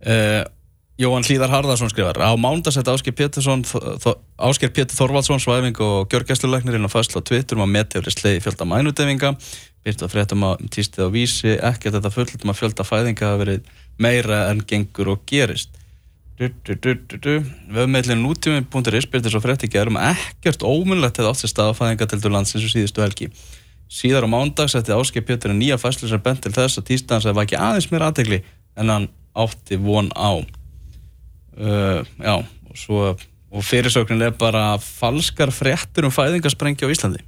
A: Uh, Jóhann Hlíðar Harðarsson skrifar á mándagsett Ásker Pétursson Ásker Pétur Þorvaldsson svæfing og gjörgæsluleiknir inn á fæsla á Twitter um að metjafri slegi fjölda mænudefinga byrta fréttum að tístið á vísi ekkert þetta fulltum að fjölda fæðinga hafa verið meira en gengur og gerist. Vöfmeilin nútími.is byrti svo frétt í gerum ekkert ómunlegt hefði átt sér stað á fæðingatildur landsins og síðustu helgi. Síðar á mándags eftir Ásker Pétur en nýja fæslu sem bent til þess að tístans að var ekki aðeins mér aðtegli en hann átti von á. Uh, já og, svo, og fyrirsöknin er bara falskar fréttur um fæðingasprengja á Íslandi.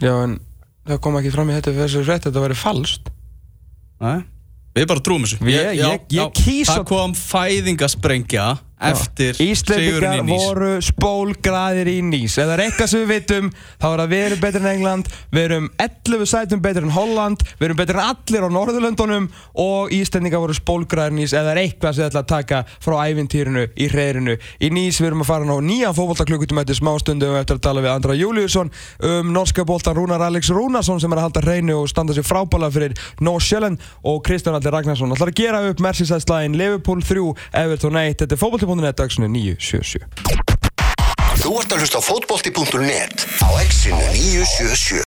B: Já, en það kom ekki fram í þetta fyrir þessu frétt þetta væri falskt
A: Nei? við bara trúum þessu
B: Ég- ég- ég kýs
A: það
B: að-
A: kom fæðingasprengja eftir
B: Íslendingar
A: sigurinn í Nýs.
B: voru spólgraðir í nýs er eitthvað sem við vitum þá er að við erum betur en England við erum 11 sætum betur en Holland við erum betur en allir á Norðurlöndunum og Íslendingar voru spólgraðir í nýs er eitthvað sem þið ætla að taka frá ævintýrinu í hreirinu í nýs við erum að fara ná nýjan fótboltaklukkutum eftir smástundu og eftir að tala við Andra Júliusson um norska boltan Rúnar Alex Rúnarsson sem er að halda hreinu og standa sér frábæla fyrir North Sjælland og Kristján Allir Ragnarsson ætlar að gera upp Merseyside slæðin Liverpool 3, Everton 1 þetta fótbolti.net dagsinu 977
C: Þú ert að hlusta á fótbolti.net á exinu 977